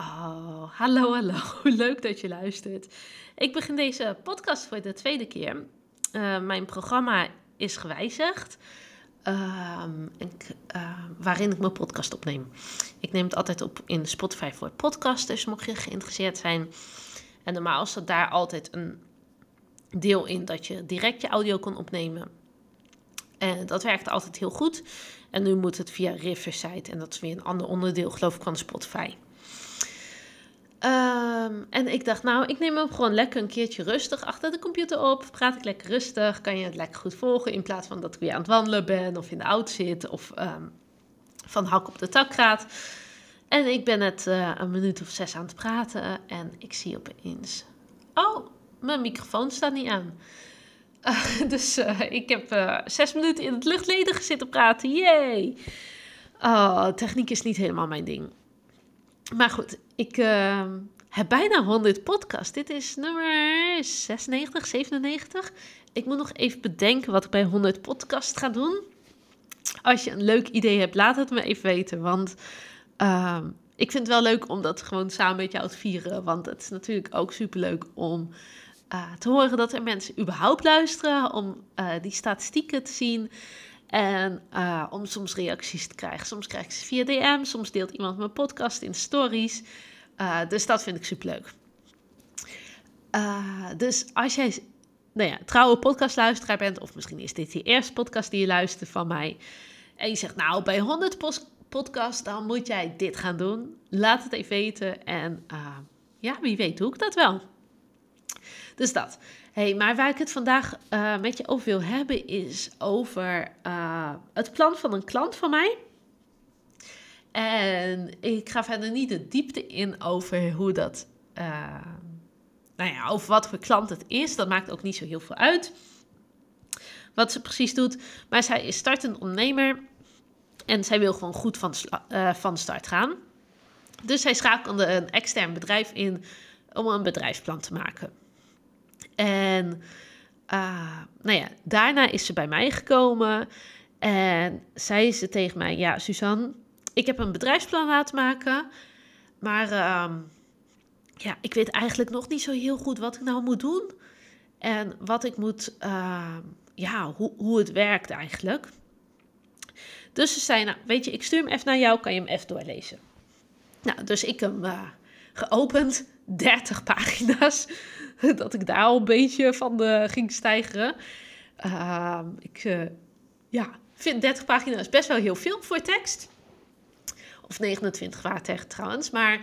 Oh, hallo, hallo. Leuk dat je luistert. Ik begin deze podcast voor de tweede keer. Uh, mijn programma is gewijzigd. Ik, uh, waarin ik mijn podcast opneem. Ik neem het altijd op in Spotify voor podcast. Dus mocht je geïnteresseerd zijn. En normaal is daar altijd een deel in dat je direct je audio kon opnemen. En dat werkte altijd heel goed. En nu moet het via Riverside. En dat is weer een ander onderdeel, geloof ik, van Spotify. Um, en ik dacht, nou, ik neem hem gewoon lekker een keertje rustig achter de computer op. Praat ik lekker rustig, kan je het lekker goed volgen. In plaats van dat ik weer aan het wandelen ben of in de auto zit of um, van hak op de tak gaat. En ik ben het uh, een minuut of zes aan het praten en ik zie opeens... Oh, mijn microfoon staat niet aan. Dus uh, ik heb zes minuten in het luchtledige zitten praten. Yay! Oh, techniek is niet helemaal mijn ding. Maar goed, ik uh, heb bijna 100 podcasts. Dit is nummer 96, 97. Ik moet nog even bedenken wat ik bij 100 podcasts ga doen. Als je een leuk idee hebt, laat het me even weten. Want uh, ik vind het wel leuk om dat gewoon samen met jou te vieren. Want het is natuurlijk ook superleuk om uh, te horen dat er mensen überhaupt luisteren. Om uh, die statistieken te zien. En uh, om soms reacties te krijgen. Soms krijg ik ze via DM, soms deelt iemand mijn podcast in stories. Uh, dus dat vind ik superleuk. Uh, dus als jij nou ja, trouwe podcastluisteraar bent, of misschien is dit je eerste podcast die je luistert van mij. En je zegt, nou, bij 100 podcasts, dan moet jij dit gaan doen. Laat het even weten. En ja, wie weet doe ik dat wel. Dus dat hey, maar waar ik het vandaag uh, met je over wil hebben is over uh, het plan van een klant van mij. En ik ga verder niet de diepte in over hoe dat, uh, nou ja, over wat voor klant het is. Dat maakt ook niet zo heel veel uit wat ze precies doet. Maar zij is startend ondernemer en zij wil gewoon goed van, van start gaan. Dus zij schakelde een extern bedrijf in om een bedrijfsplan te maken. En uh, nou ja, daarna is ze bij mij gekomen en zei ze tegen mij: Ja, Suzanne, ik heb een bedrijfsplan laten maken, maar uh, ja, ik weet eigenlijk nog niet zo heel goed wat ik nou moet doen en wat ik moet, uh, ja, hoe, hoe het werkt eigenlijk. Dus ze zei: Nou, weet je, ik stuur hem even naar jou, kan je hem even doorlezen. Nou, dus ik hem uh, geopend, 30 pagina's. dat ik daar al een beetje van uh, ging stijgeren. Uh, ik uh, ja, vind 30 pagina's best wel heel veel voor tekst. Of 29 waar tegen trouwens. Maar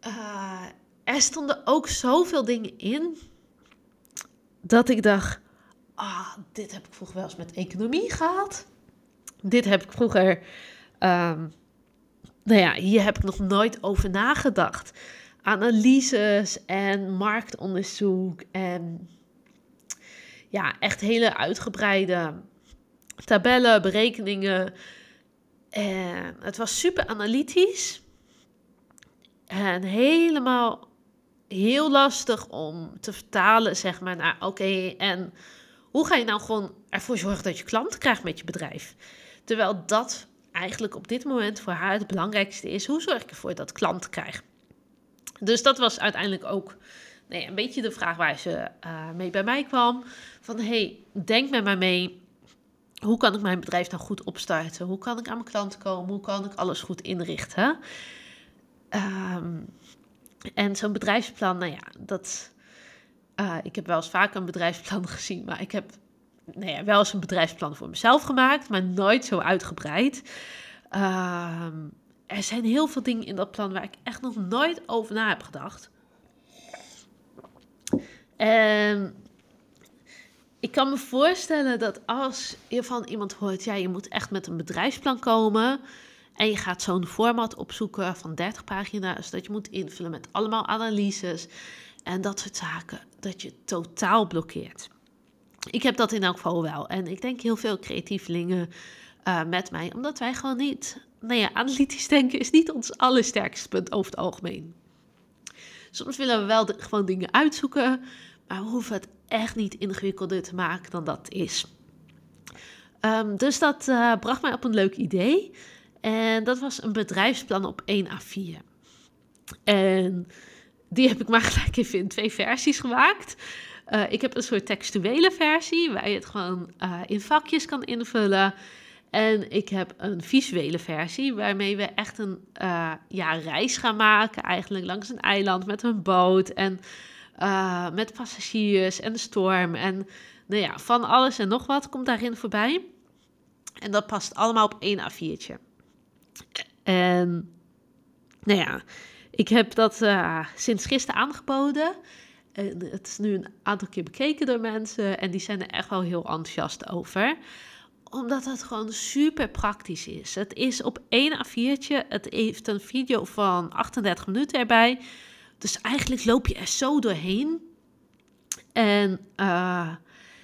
eh, er stonden ook zoveel dingen in. Dat ik dacht, ah, dit heb ik vroeger wel eens met economie gehad. Dit heb ik vroeger, um, nou ja, hier heb ik nog nooit over nagedacht analyses en marktonderzoek en ja, echt hele uitgebreide tabellen, berekeningen. En het was super analytisch en helemaal heel lastig om te vertalen, zeg maar, naar oké, en hoe ga je nou gewoon ervoor zorgen dat je klanten krijgt met je bedrijf? Terwijl dat eigenlijk op dit moment voor haar het belangrijkste is. Hoe zorg ik ervoor dat klanten krijgen? Dus dat was uiteindelijk ook een beetje de vraag waar ze uh, mee bij mij kwam. Van hey, denk met mij mee. Hoe kan ik mijn bedrijf nou goed opstarten? Hoe kan ik aan mijn klanten komen? Hoe kan ik alles goed inrichten? Um, en zo'n bedrijfsplan, nou ja, dat. Uh, ik heb wel eens vaker een bedrijfsplan gezien, maar ik heb nou ja, wel eens een bedrijfsplan voor mezelf gemaakt, maar nooit zo uitgebreid. Um, er zijn heel veel dingen in dat plan waar ik echt nog nooit over na heb gedacht. En ik kan me voorstellen dat als je van iemand hoort, ja, je moet echt met een bedrijfsplan komen. En je gaat zo'n format opzoeken van 30 pagina's, dat je moet invullen met allemaal analyses en dat soort zaken, dat je totaal blokkeert. Ik heb dat in elk geval wel. En ik denk heel veel creatievelingen uh, met mij, omdat wij gewoon niet nou ja, analytisch denken is niet ons allersterkste punt over het algemeen. Soms willen we wel gewoon dingen uitzoeken, maar we hoeven het echt niet ingewikkelder te maken dan dat is. Um, dus dat uh, bracht mij op een leuk idee. En dat was een bedrijfsplan op 1 A4. En die heb ik maar gelijk even in twee versies gemaakt. Uh, ik heb een soort textuele versie waar je het gewoon uh, in vakjes kan invullen. En ik heb een visuele versie waarmee we echt een uh, ja, reis gaan maken, eigenlijk langs een eiland met een boot en met passagiers en de storm. En nou ja, van alles en nog wat komt daarin voorbij. En dat past allemaal op één A4'tje. En nou ja, ik heb dat uh, sinds gisteren aangeboden. En het is nu een aantal keer bekeken door mensen en die zijn er echt wel heel enthousiast over. Omdat het gewoon super praktisch is. Het is op één A4'tje. Het heeft een video van 38 minuten erbij. Dus eigenlijk loop je er zo doorheen. En uh,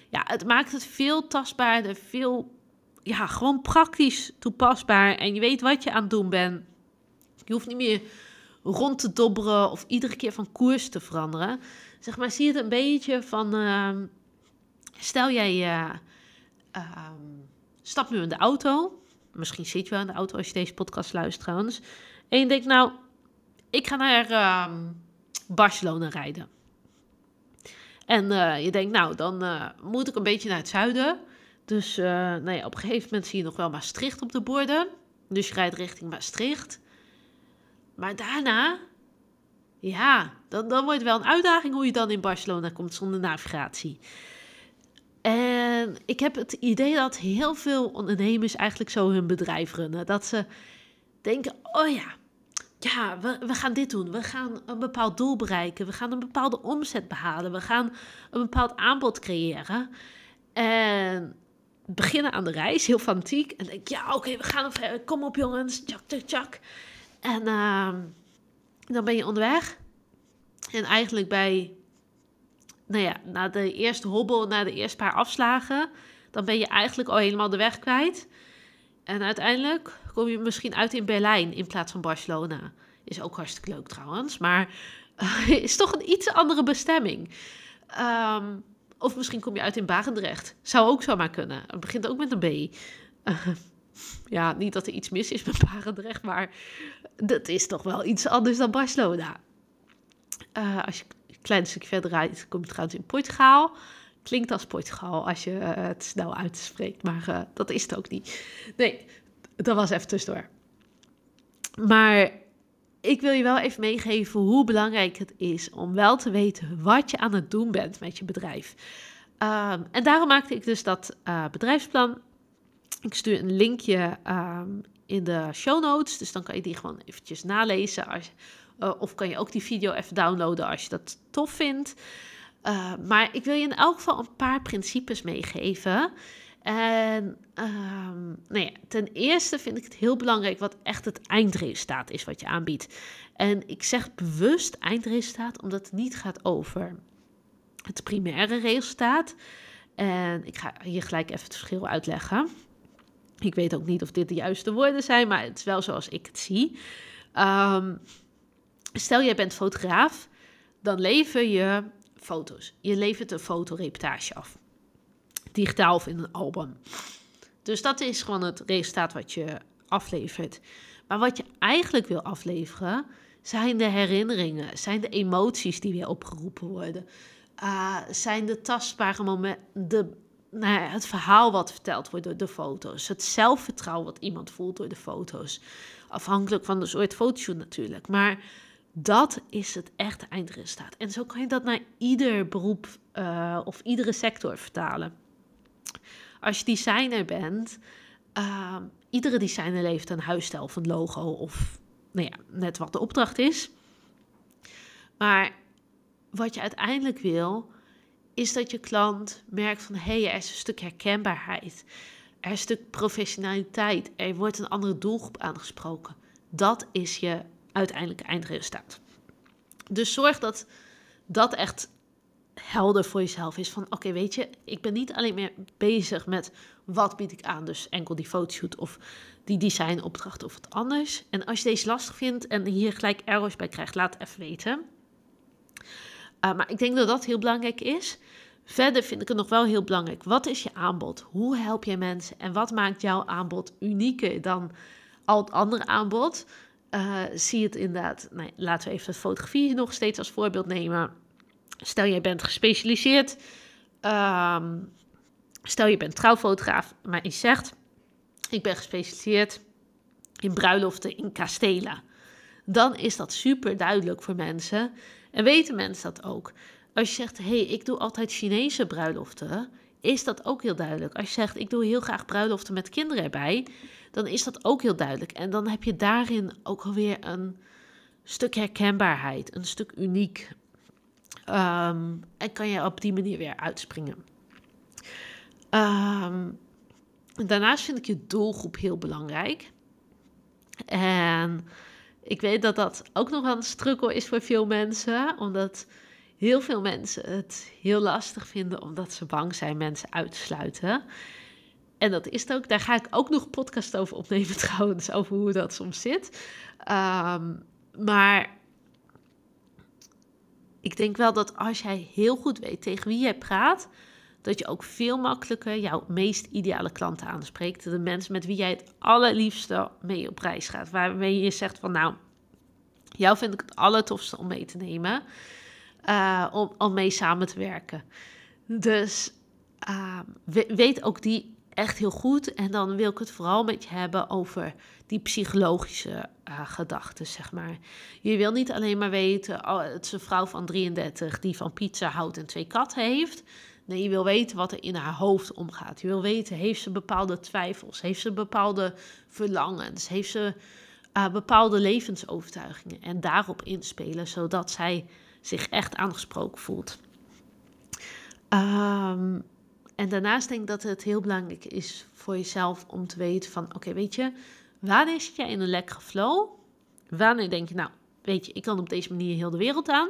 ja, het maakt het veel tastbaarder, veel, ja, gewoon praktisch toepasbaar. En je weet wat je aan het doen bent. Je hoeft niet meer rond te dobberen of iedere keer van koers te veranderen. Zeg maar, zie het een beetje van, uh, stel jij uh, uh, stapt nu in de auto. Misschien zit je wel in de auto als je deze podcast luistert trouwens. En je denkt, nou, ik ga naar ehm, Barcelona rijden. En uh, je denkt, nou, dan uh, moet ik een beetje naar het zuiden. Dus uh, nou ja, op een gegeven moment zie je nog wel Maastricht op de borden. Dus je rijdt richting Maastricht. Maar daarna, ja, dan, dan wordt het wel een uitdaging hoe je dan in Barcelona komt zonder navigatie. En ik heb het idee dat heel veel ondernemers eigenlijk zo hun bedrijf runnen. Dat ze denken, oh ja, ja, we, gaan dit doen. We gaan een bepaald doel bereiken. We gaan een bepaalde omzet behalen. We gaan een bepaald aanbod creëren. En beginnen aan de reis, heel fanatiek. En denk, ja, oké, we gaan. Kom op jongens, tjak, tjak, tjak. En uh, dan ben je onderweg. En eigenlijk bij, nou ja, na de eerste hobbel, na de eerste paar afslagen, dan ben je eigenlijk al helemaal de weg kwijt. En uiteindelijk kom je misschien uit in Berlijn in plaats van Barcelona. Is ook hartstikke leuk trouwens, maar is toch een iets andere bestemming. Um, of misschien kom je uit in Barendrecht. Zou ook zomaar kunnen. Het begint ook met een B. Ja, niet dat er iets mis is met Barendrecht, maar dat is toch wel iets anders dan Barcelona. Uh, als je klein stukje verder rijdt, kom je trouwens in Portugal. Klinkt als Portugal als je het snel uitspreekt, maar dat is het ook niet. Nee, dat was even tussendoor. Maar ik wil je wel even meegeven hoe belangrijk het is om wel te weten wat je aan het doen bent met je bedrijf. Um, en daarom maakte ik dus dat uh, bedrijfsplan. Ik stuur een linkje um, in de show notes, dus dan kan je die gewoon eventjes nalezen. Als, uh, of kan je ook die video even downloaden als je dat tof vindt. Uh, maar ik wil je in elk geval een paar principes meegeven en um, nou ja, ten eerste vind ik het heel belangrijk wat echt het eindresultaat is wat je aanbiedt. En ik zeg bewust eindresultaat omdat het niet gaat over het primaire resultaat. En ik ga hier gelijk even het verschil uitleggen. Ik weet ook niet of dit de juiste woorden zijn, maar het is wel zoals ik het zie. Um, stel, jij bent fotograaf, dan lever je foto's. Je levert een fotoreportage af digitaal of in een album. Dus dat is gewoon het resultaat wat je aflevert. Maar wat je eigenlijk wil afleveren, zijn de herinneringen, zijn de emoties die weer opgeroepen worden. Uh, zijn de tastbare momenten, de, nou ja, het verhaal wat verteld wordt door de foto's. Het zelfvertrouwen wat iemand voelt door de foto's. Afhankelijk van de soort fotoshoot natuurlijk. Maar dat is het echte eindresultaat. En zo kan je dat naar ieder beroep uh, of iedere sector vertalen. Als je designer bent, uh, iedere designer levert een huisstijl of een logo of nou ja, net wat de opdracht is. Maar wat je uiteindelijk wil, is dat je klant merkt van hé, hey, er is een stuk herkenbaarheid. Er is een stuk professionaliteit. Er wordt een andere doelgroep aangesproken. Dat is je uiteindelijke eindresultaat. Dus zorg dat dat echt helder voor jezelf is van oké, weet je, ik ben niet alleen meer bezig met wat bied ik aan, dus enkel die fotoshoot of die designopdracht of wat anders. En als je deze lastig vindt en hier gelijk errors bij krijgt, laat even weten. Uh, maar ik denk dat dat heel belangrijk is. Verder vind ik het nog wel heel belangrijk. Wat is je aanbod? Hoe help je mensen? En wat maakt jouw aanbod unieker dan al het andere aanbod? Uh, zie het inderdaad. Nee, laten we even fotografie nog steeds als voorbeeld nemen. Stel, jij bent gespecialiseerd. Ehm, stel, je bent trouwfotograaf, maar je zegt: Ik ben gespecialiseerd in bruiloften in kastelen. Dan is dat super duidelijk voor mensen. En weten mensen dat ook. Als je zegt: hey, ik doe altijd Chinese bruiloften is dat ook heel duidelijk. Als je zegt, ik doe heel graag bruiloften met kinderen erbij, dan is dat ook heel duidelijk. En dan heb je daarin ook alweer een stuk herkenbaarheid, een stuk uniek. Ehm, en kan je op die manier weer uitspringen. Ehm, daarnaast vind ik je doelgroep heel belangrijk. En ik weet dat dat ook nog een struggle is voor veel mensen, omdat heel veel mensen het heel lastig vinden omdat ze bang zijn mensen uit te sluiten. En dat is het ook. Daar ga ik ook nog een podcast over opnemen trouwens, over hoe dat soms zit. Ehm, maar ik denk wel dat als jij heel goed weet tegen wie jij praat, dat je ook veel makkelijker jouw meest ideale klanten aanspreekt. De mensen met wie jij het allerliefste mee op reis gaat. Waarmee je zegt van nou, jou vind ik het allertofste om mee te nemen. Uh, om, om mee samen te werken. Dus uh, weet ook die echt heel goed. En dan wil ik het vooral met je hebben over die psychologische uh, gedachten, zeg maar. Je wil niet alleen maar weten, oh, het is een vrouw van 33 die van pizza houdt en twee katten heeft. Nee, je wil weten wat er in haar hoofd omgaat. Je wil weten, heeft ze bepaalde twijfels? Heeft ze bepaalde verlangens? Heeft ze uh, bepaalde levensovertuigingen? En daarop inspelen, zodat zij zich echt aangesproken voelt. Um, en daarnaast denk ik dat het heel belangrijk is voor jezelf om te weten van... oké, weet je, wanneer zit jij in een lekkere flow? Wanneer denk je, nou, weet je, ik kan op deze manier heel de wereld aan?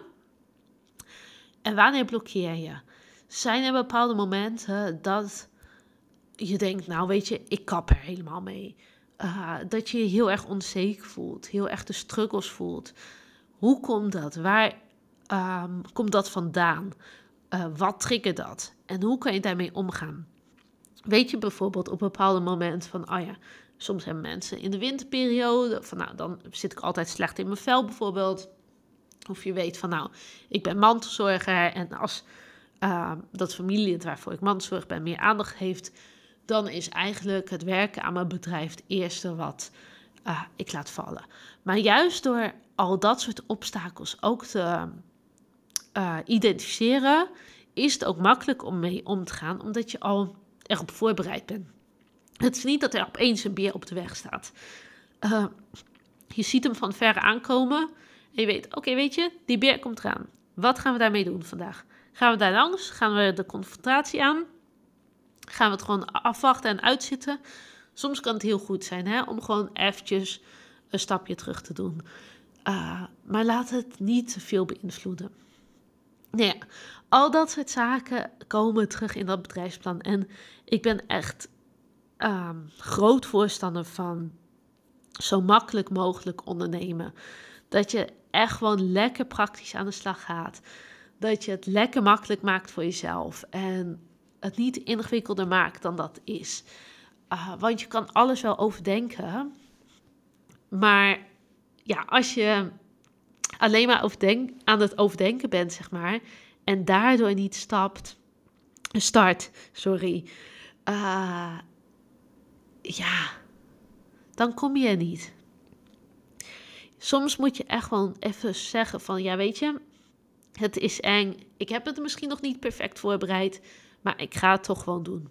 En wanneer blokkeer je? Zijn er bepaalde momenten dat je denkt, nou weet je, ik kap er helemaal mee. Uh, dat je je heel erg onzeker voelt, heel erg de struggles voelt. Hoe komt dat? Waar um, komt dat vandaan? Uh, wat triggert dat? En hoe kan je daarmee omgaan? Weet je bijvoorbeeld op een bepaalde moment van, oh ja, soms hebben mensen in de winterperiode, van nou, dan zit ik altijd slecht in mijn vel bijvoorbeeld. Of je weet van, nou, ik ben mantelzorger en als uh, dat familielid waarvoor ik mantelzorg ben meer aandacht heeft, dan is eigenlijk het werken aan mijn bedrijf het eerste wat uh, ik laat vallen. Maar juist door al dat soort obstakels ook te uh, identificeren, is het ook makkelijk om mee om te gaan, omdat je al erop voorbereid bent. Het is niet dat er opeens een beer op de weg staat. Uh, je ziet hem van ver aankomen en je weet, oké, weet je, die beer komt eraan. Wat gaan we daarmee doen vandaag? Gaan we daar langs? Gaan we de confrontatie aan? Gaan we het gewoon afwachten en uitzitten? Soms kan het heel goed zijn hè, om gewoon eventjes een stapje terug te doen. Uh, maar laat het niet te veel beïnvloeden. Nou ja, al dat soort zaken komen terug in dat bedrijfsplan. En ik ben echt um, groot voorstander van zo makkelijk mogelijk ondernemen. Dat je echt gewoon lekker praktisch aan de slag gaat. Dat je het lekker makkelijk maakt voor jezelf. En het niet ingewikkelder maakt dan dat is. Uh, want je kan alles wel overdenken. Maar ja, als je alleen maar overdenk, aan het overdenken bent, zeg maar, en daardoor niet stapt, start, sorry, uh, ja, dan kom je er niet. Soms moet je echt gewoon even zeggen van, ja weet je, het is eng. Ik heb het misschien nog niet perfect voorbereid, maar ik ga het toch gewoon doen.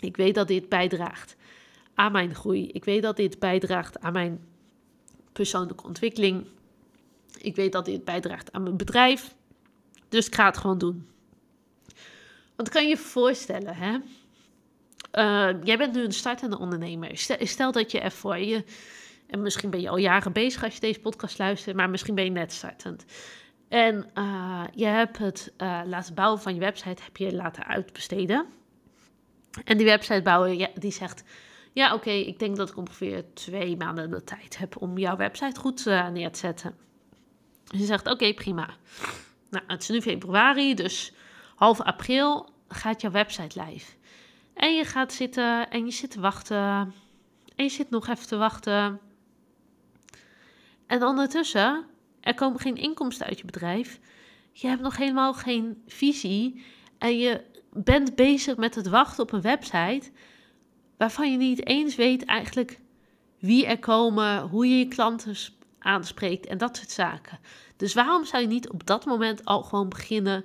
Ik weet dat dit bijdraagt aan mijn groei. Ik weet dat dit bijdraagt aan mijn persoonlijke ontwikkeling. Ik weet dat dit bijdraagt aan mijn bedrijf. Dus ik ga het gewoon doen. Want kan je je voorstellen, hè? Uh, jij bent nu een startende ondernemer. Stel, dat je ervoor je. En misschien ben je al jaren bezig als je deze podcast luistert, maar misschien ben je net startend. En uh, je hebt het uh, laten bouwen van je website, heb je laten uitbesteden. En die website bouwen, die zegt: Ja, oké, ik denk dat ik ongeveer twee maanden de tijd heb om jouw website goed neer te zetten. Je zegt, oké, prima. Nou, het is nu februari, dus half april gaat jouw website live. En je gaat zitten en je zit te wachten. En je zit nog even te wachten. En ondertussen, er komen geen inkomsten uit je bedrijf. Je hebt nog helemaal geen visie. En je bent bezig met het wachten op een website waarvan je niet eens weet eigenlijk wie er komen, hoe je je klanten aanspreekt en dat soort zaken. Dus waarom zou je niet op dat moment al gewoon beginnen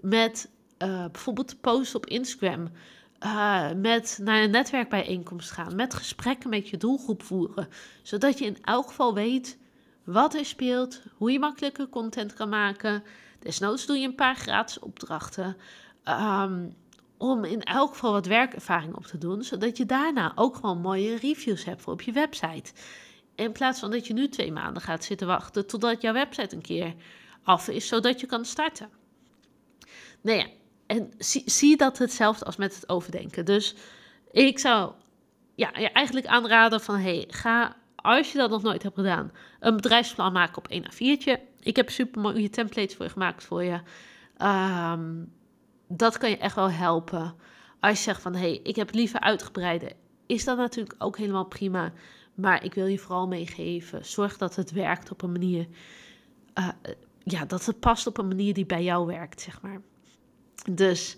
met uh, bijvoorbeeld posten op Instagram, uh, met naar een netwerkbijeenkomst gaan, met gesprekken met je doelgroep voeren, zodat je in elk geval weet wat er speelt, hoe je makkelijker content kan maken. Desnoods doe je een paar gratis opdrachten. Um, om in elk geval wat werkervaring op te doen, zodat je daarna ook gewoon mooie reviews hebt voor op je website. In plaats van dat je nu twee maanden gaat zitten wachten totdat jouw website een keer af is, zodat je kan starten. Nou ja, en zie, zie dat hetzelfde als met het overdenken. Dus ik zou ja, je eigenlijk aanraden van, hey, ga, als je dat nog nooit hebt gedaan, een bedrijfsplan maken op 1 A4'tje. Ik heb super mooie templates voor je gemaakt voor je. Um, dat kan je echt wel helpen. Als je zegt van, hé, hey, ik heb liever uitgebreide, is dat natuurlijk ook helemaal prima. Maar ik wil je vooral meegeven, zorg dat het werkt op een manier, uh, ja, dat het past op een manier die bij jou werkt, zeg maar. Dus,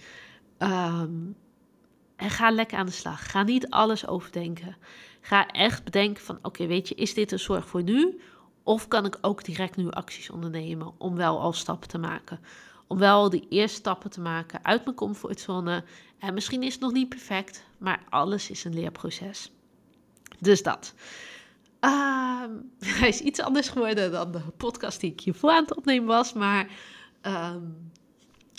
en ga lekker aan de slag. Ga niet alles overdenken. Ga echt bedenken van, oké, weet je, is dit een zorg voor nu? Of kan ik ook direct nu acties ondernemen om wel al stappen te maken? om wel die eerste stappen te maken uit mijn comfortzone. En misschien is het nog niet perfect, maar alles is een leerproces. Dus dat. Uh, hij is iets anders geworden dan de podcast die ik hiervoor aan het opnemen was, maar ehm,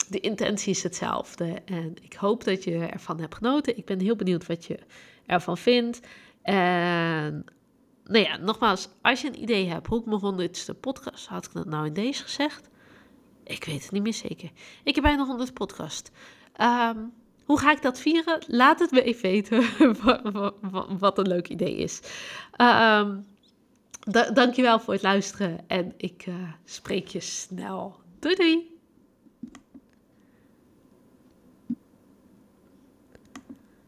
de intentie is hetzelfde. En ik hoop dat je ervan hebt genoten. Ik ben heel benieuwd wat je ervan vindt. En nou ja, nogmaals, als je een idee hebt hoe ik mijn honderdste podcast, had ik dat nou in deze gezegd? Ik weet het niet meer zeker. Ik heb bijna 100 podcast. Um, hoe ga ik dat vieren? Laat het me even weten wat een leuk idee is. Um, dankjewel voor het luisteren en ik uh, spreek je snel. Doei doei!